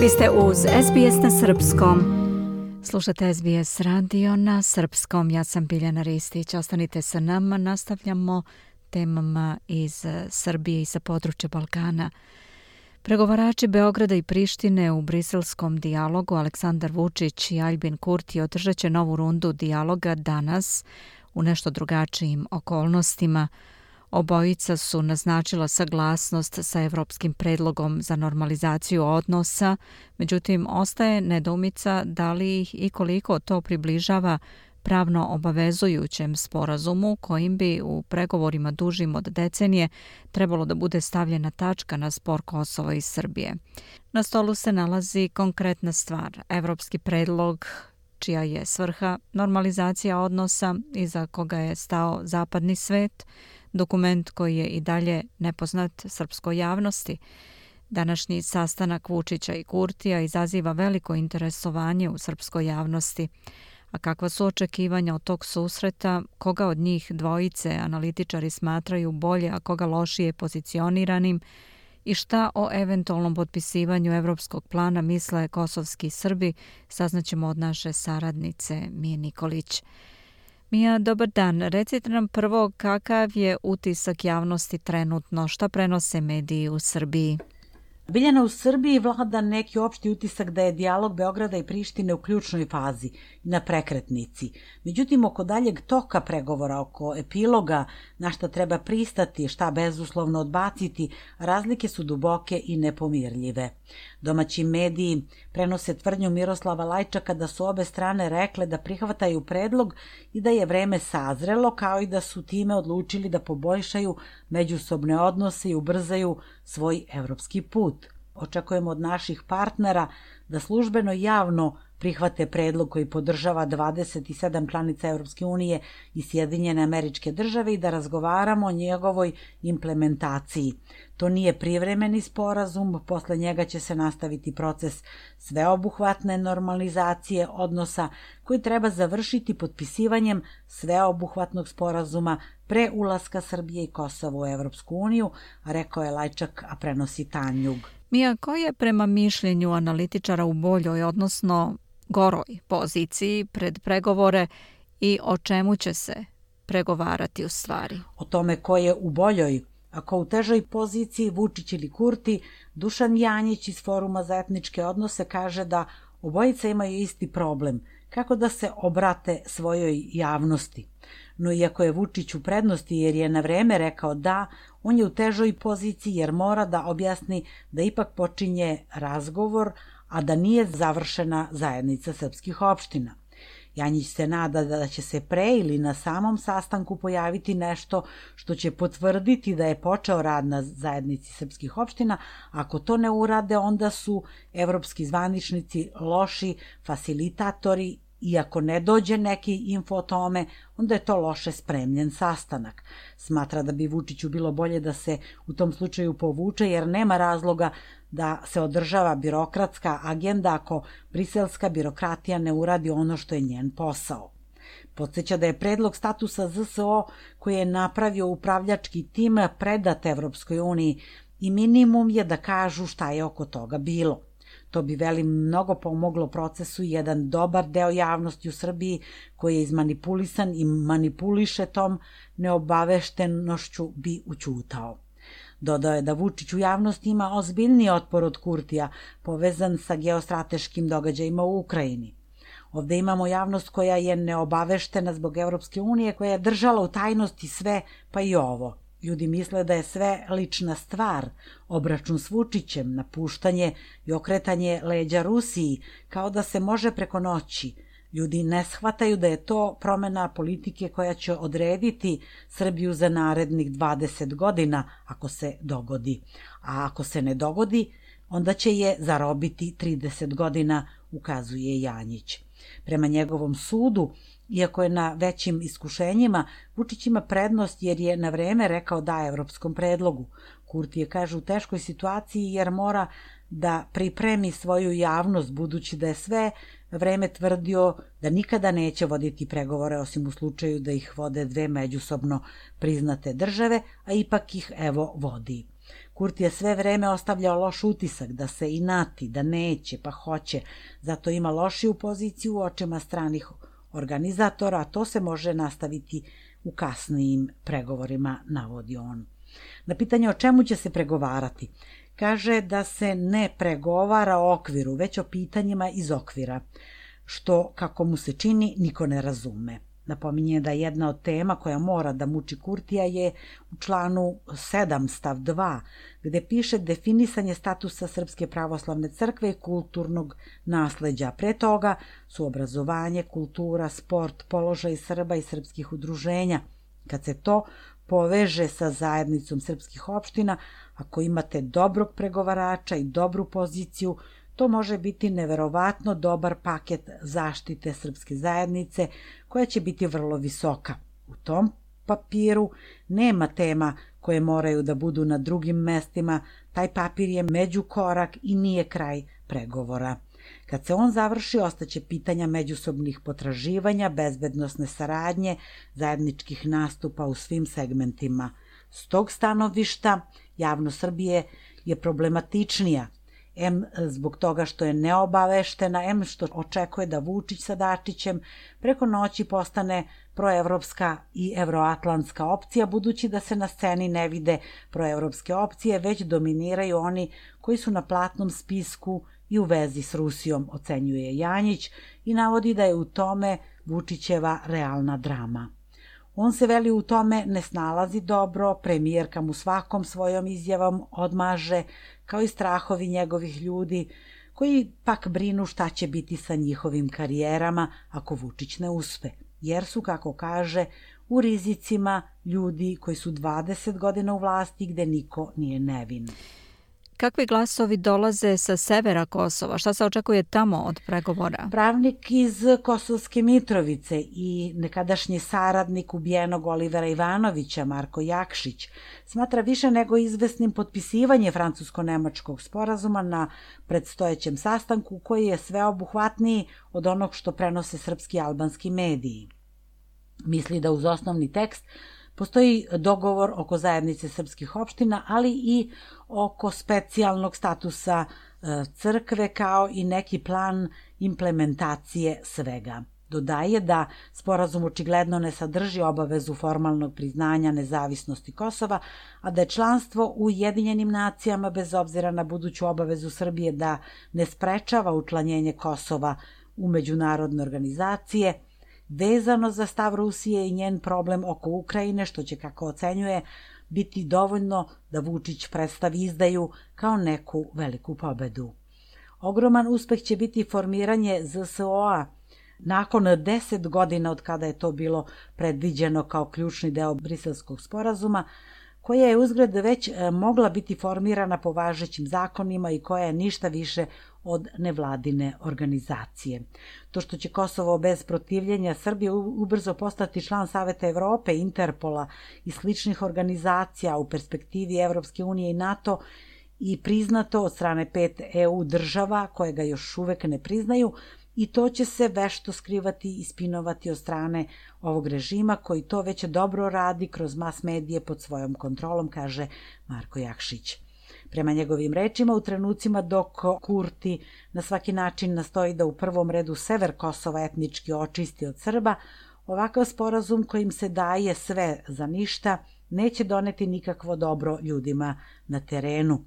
Vi ste uz SBS na Srpskom. Slušate SBS radio na Srpskom. Ja sam Biljana Ristić. Ostanite sa nama. Nastavljamo temama iz Srbije i sa područja Balkana. Pregovarači Beograda i Prištine u briselskom dijalogu Aleksandar Vučić i Albin Kurti održat će novu rundu dijaloga danas u nešto drugačijim okolnostima – Obojica su naznačila saglasnost sa evropskim predlogom za normalizaciju odnosa, međutim ostaje nedoumica da li ih i koliko to približava pravno obavezujućem sporazumu kojim bi u pregovorima dužim od decenije trebalo da bude stavljena tačka na spor Kosova i Srbije. Na stolu se nalazi konkretna stvar, evropski predlog čija je svrha normalizacija odnosa iza koga je stao zapadni svet, dokument koji je i dalje nepoznat srpskoj javnosti. Današnji sastanak Vučića i Kurtija izaziva veliko interesovanje u srpskoj javnosti. A kakva su očekivanja od tog susreta, koga od njih dvojice analitičari smatraju bolje, a koga lošije pozicioniranim i šta o eventualnom potpisivanju evropskog plana misle kosovski Srbi, saznaćemo od naše saradnice Mije Nikolić. Mija, dobar dan. Recite nam prvo kakav je utisak javnosti trenutno, šta prenose mediji u Srbiji? Biljana u Srbiji vlada neki opšti utisak da je dijalog Beograda i Prištine u ključnoj fazi, na prekretnici. Međutim, oko daljeg toka pregovora, oko epiloga, na šta treba pristati, šta bezuslovno odbaciti, razlike su duboke i nepomirljive. Domaći mediji prenose tvrdnju Miroslava Lajčaka da su obe strane rekle da prihvataju predlog i da je vreme sazrelo, kao i da su time odlučili da poboljšaju međusobne odnose i ubrzaju svoj evropski put. Očekujemo od naših partnera da službeno javno prihvate predlog koji podržava 27 članica Europske unije i Sjedinjene američke države i da razgovaramo o njegovoj implementaciji. To nije privremeni sporazum, posle njega će se nastaviti proces sveobuhvatne normalizacije odnosa koji treba završiti potpisivanjem sveobuhvatnog sporazuma pre ulaska Srbije i Kosova u Evropsku uniju, rekao je Lajčak, a prenosi Tanjug. Mija, ko je prema mišljenju analitičara u boljoj, odnosno goroj poziciji pred pregovore i o čemu će se pregovarati u stvari? O tome ko je u boljoj, ako u težoj poziciji Vučić ili Kurti, Dušan Janjić iz Foruma za etničke odnose kaže da obojica imaju isti problem, kako da se obrate svojoj javnosti. No iako je Vučić u prednosti jer je na vreme rekao da, on je u težoj poziciji jer mora da objasni da ipak počinje razgovor, a da nije završena zajednica srpskih opština. Janjić se nada da će se pre ili na samom sastanku pojaviti nešto što će potvrditi da je počeo rad na zajednici srpskih opština. Ako to ne urade, onda su evropski zvaničnici loši facilitatori i ako ne dođe neki info o tome, onda je to loše spremljen sastanak. Smatra da bi Vučiću bilo bolje da se u tom slučaju povuče jer nema razloga da se održava birokratska agenda ako briselska birokratija ne uradi ono što je njen posao. Podseća da je predlog statusa ZSO koji je napravio upravljački tim predat Evropskoj uniji i minimum je da kažu šta je oko toga bilo. To bi veli mnogo pomoglo procesu jedan dobar deo javnosti u Srbiji koji je izmanipulisan i manipuliše tom neobaveštenošću bi učutao. Dodao je da Vučić u javnosti ima ozbiljni otpor od Kurtija, povezan sa geostrateškim događajima u Ukrajini. Ovde imamo javnost koja je neobaveštena zbog Evropske unije, koja je držala u tajnosti sve, pa i ovo. Ljudi misle da je sve lična stvar, obračun s Vučićem, napuštanje i okretanje leđa Rusiji, kao da se može preko noći – Ljudi ne shvataju da je to promena politike koja će odrediti Srbiju za narednih 20 godina ako se dogodi. A ako se ne dogodi, onda će je zarobiti 30 godina, ukazuje Janjić. Prema njegovom sudu, iako je na većim iskušenjima, Vučić ima prednost jer je na vreme rekao da evropskom predlogu. Kurti je, kaže, u teškoj situaciji jer mora da pripremi svoju javnost budući da je sve vreme tvrdio da nikada neće voditi pregovore osim u slučaju da ih vode dve međusobno priznate države, a ipak ih evo vodi. Kurti je sve vreme ostavljao loš utisak da se inati, da neće, pa hoće. Zato ima lošiju poziciju u očima stranih organizatora, a to se može nastaviti u kasnijim pregovorima, navodi on. Na pitanje o čemu će se pregovarati, kaže da se ne pregovara o okviru, već o pitanjima iz okvira, što, kako mu se čini, niko ne razume. Napominje da jedna od tema koja mora da muči Kurtija je u članu 7 stav 2, gde piše definisanje statusa Srpske pravoslavne crkve i kulturnog nasleđa. Pre toga su obrazovanje, kultura, sport, položaj Srba i srpskih udruženja. Kad se to poveže sa zajednicom srpskih opština, ako imate dobrog pregovarača i dobru poziciju, To može biti neverovatno dobar paket zaštite srpske zajednice koja će biti vrlo visoka. U tom papiru nema tema koje moraju da budu na drugim mestima, taj papir je međukorak i nije kraj pregovora. Kad se on završi, ostaće pitanja međusobnih potraživanja, bezbednosne saradnje, zajedničkih nastupa u svim segmentima. S tog stanovišta, javno Srbije je problematičnija – M zbog toga što je neobaveštena, M što očekuje da Vučić sa Dačićem preko noći postane proevropska i evroatlantska opcija, budući da se na sceni ne vide proevropske opcije, već dominiraju oni koji su na platnom spisku i u vezi s Rusijom, ocenjuje Janjić i navodi da je u tome Vučićeva realna drama. On se veli u tome ne snalazi dobro, premijerka mu svakom svojom izjavom odmaže, kao i strahovi njegovih ljudi, koji pak brinu šta će biti sa njihovim karijerama ako Vučić ne uspe, jer su, kako kaže, u rizicima ljudi koji su 20 godina u vlasti gde niko nije nevin. Kakvi glasovi dolaze sa severa Kosova? Šta se očekuje tamo od pregovora? Pravnik iz Kosovske Mitrovice i nekadašnji saradnik ubijenog Olivera Ivanovića, Marko Jakšić, smatra više nego izvesnim potpisivanje francusko-nemačkog sporazuma na predstojećem sastanku koji je sveobuhvatniji od onog što prenose srpski i albanski mediji. Misli da uz osnovni tekst Postoji dogovor oko zajednice srpskih opština, ali i oko specijalnog statusa e, crkve kao i neki plan implementacije svega. Dodaje da sporazum očigledno ne sadrži obavezu formalnog priznanja nezavisnosti Kosova, a da je članstvo u Ujedinjenim nacijama bez obzira na buduću obavezu Srbije da ne sprečava učlanjenje Kosova u međunarodne organizacije – vezano za stav Rusije i njen problem oko Ukrajine, što će, kako ocenjuje, biti dovoljno da Vučić predstavi izdaju kao neku veliku pobedu. Ogroman uspeh će biti formiranje ZSO-a nakon 10 godina od kada je to bilo predviđeno kao ključni deo briselskog sporazuma, koja je uzgled već e, mogla biti formirana po važećim zakonima i koja je ništa više od nevladine organizacije. To što će Kosovo bez protivljenja Srbije ubrzo postati član Saveta Evrope, Interpola i sličnih organizacija u perspektivi Evropske unije i NATO i priznato od strane pet EU država koje ga još uvek ne priznaju, i to će se vešto skrivati i spinovati od strane ovog režima koji to već dobro radi kroz mas medije pod svojom kontrolom, kaže Marko Jakšić. Prema njegovim rečima, u trenucima dok Kurti na svaki način nastoji da u prvom redu sever Kosova etnički očisti od Srba, ovakav sporazum kojim se daje sve za ništa neće doneti nikakvo dobro ljudima na terenu.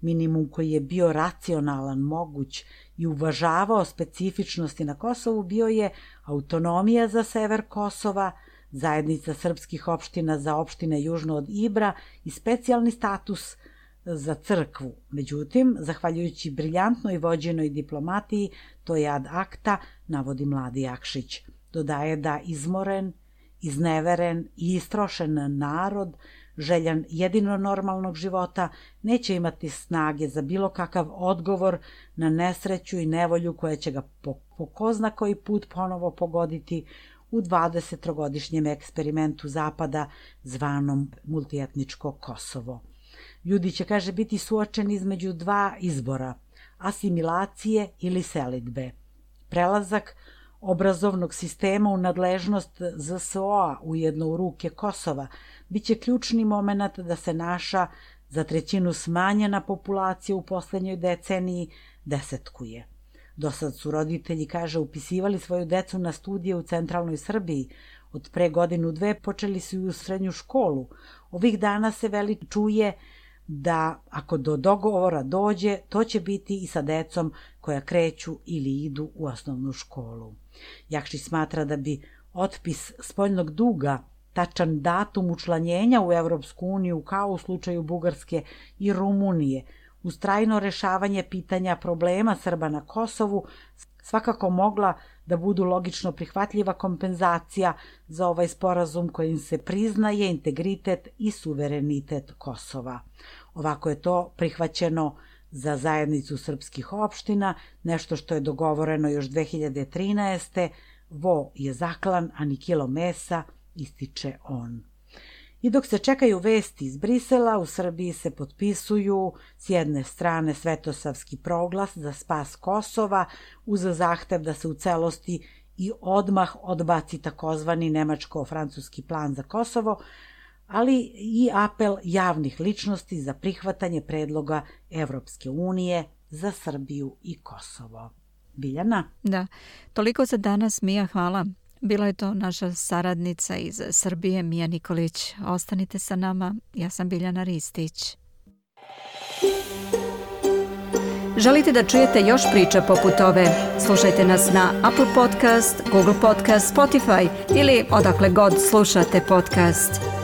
Minimum koji je bio racionalan, moguć i uvažavao specifičnosti na Kosovu bio je autonomija za sever Kosova, zajednica srpskih opština za opštine južno od Ibra i specijalni status za crkvu. Međutim, zahvaljujući briljantnoj vođenoj diplomatiji, to je ad akta, navodi mladi Jakšić. Dodaje da izmoren, izneveren i istrošen narod željan jedino normalnog života, neće imati snage za bilo kakav odgovor na nesreću i nevolju koja će ga po, po ko zna koji put ponovo pogoditi u 20-godišnjem eksperimentu Zapada zvanom multietničko Kosovo. Ljudi će, kaže, biti suočeni između dva izbora, asimilacije ili selitbe. Prelazak obrazovnog sistema u nadležnost ZSO-a ujedno u ruke Kosova biće ključni moment da se naša za trećinu smanjena populacija u poslednjoj deceniji desetkuje. Do sad su roditelji, kaže, upisivali svoju decu na studije u centralnoj Srbiji. Od pre godinu dve počeli su i u srednju školu. Ovih dana se veli čuje da ako do dogovora dođe, to će biti i sa decom koja kreću ili idu u osnovnu školu. Jakši smatra da bi otpis spoljnog duga tačan datum učlanjenja u Evropsku uniju kao u slučaju Bugarske i Rumunije, uz trajno rešavanje pitanja problema Srba na Kosovu, svakako mogla da budu logično prihvatljiva kompenzacija za ovaj sporazum kojim se priznaje integritet i suverenitet Kosova. Ovako je to prihvaćeno za zajednicu srpskih opština, nešto što je dogovoreno još 2013. Vo je zaklan, a ni kilo mesa, ističe on. I dok se čekaju vesti iz Brisela, u Srbiji se potpisuju s jedne strane Svetosavski proglas za spas Kosova uz zahtev da se u celosti i odmah odbaci takozvani nemačko-francuski plan za Kosovo, ali i apel javnih ličnosti za prihvatanje predloga Evropske unije za Srbiju i Kosovo. Biljana? Da, toliko za danas, Mija, hvala. Bila je to naša saradnica iz Srbije, Mija Nikolić. Ostanite sa nama, ja sam Biljana Ristić. Želite da čujete još priča poput ove? Slušajte nas na Apple Podcast, Google Podcast, Spotify ili odakle god slušate podcast.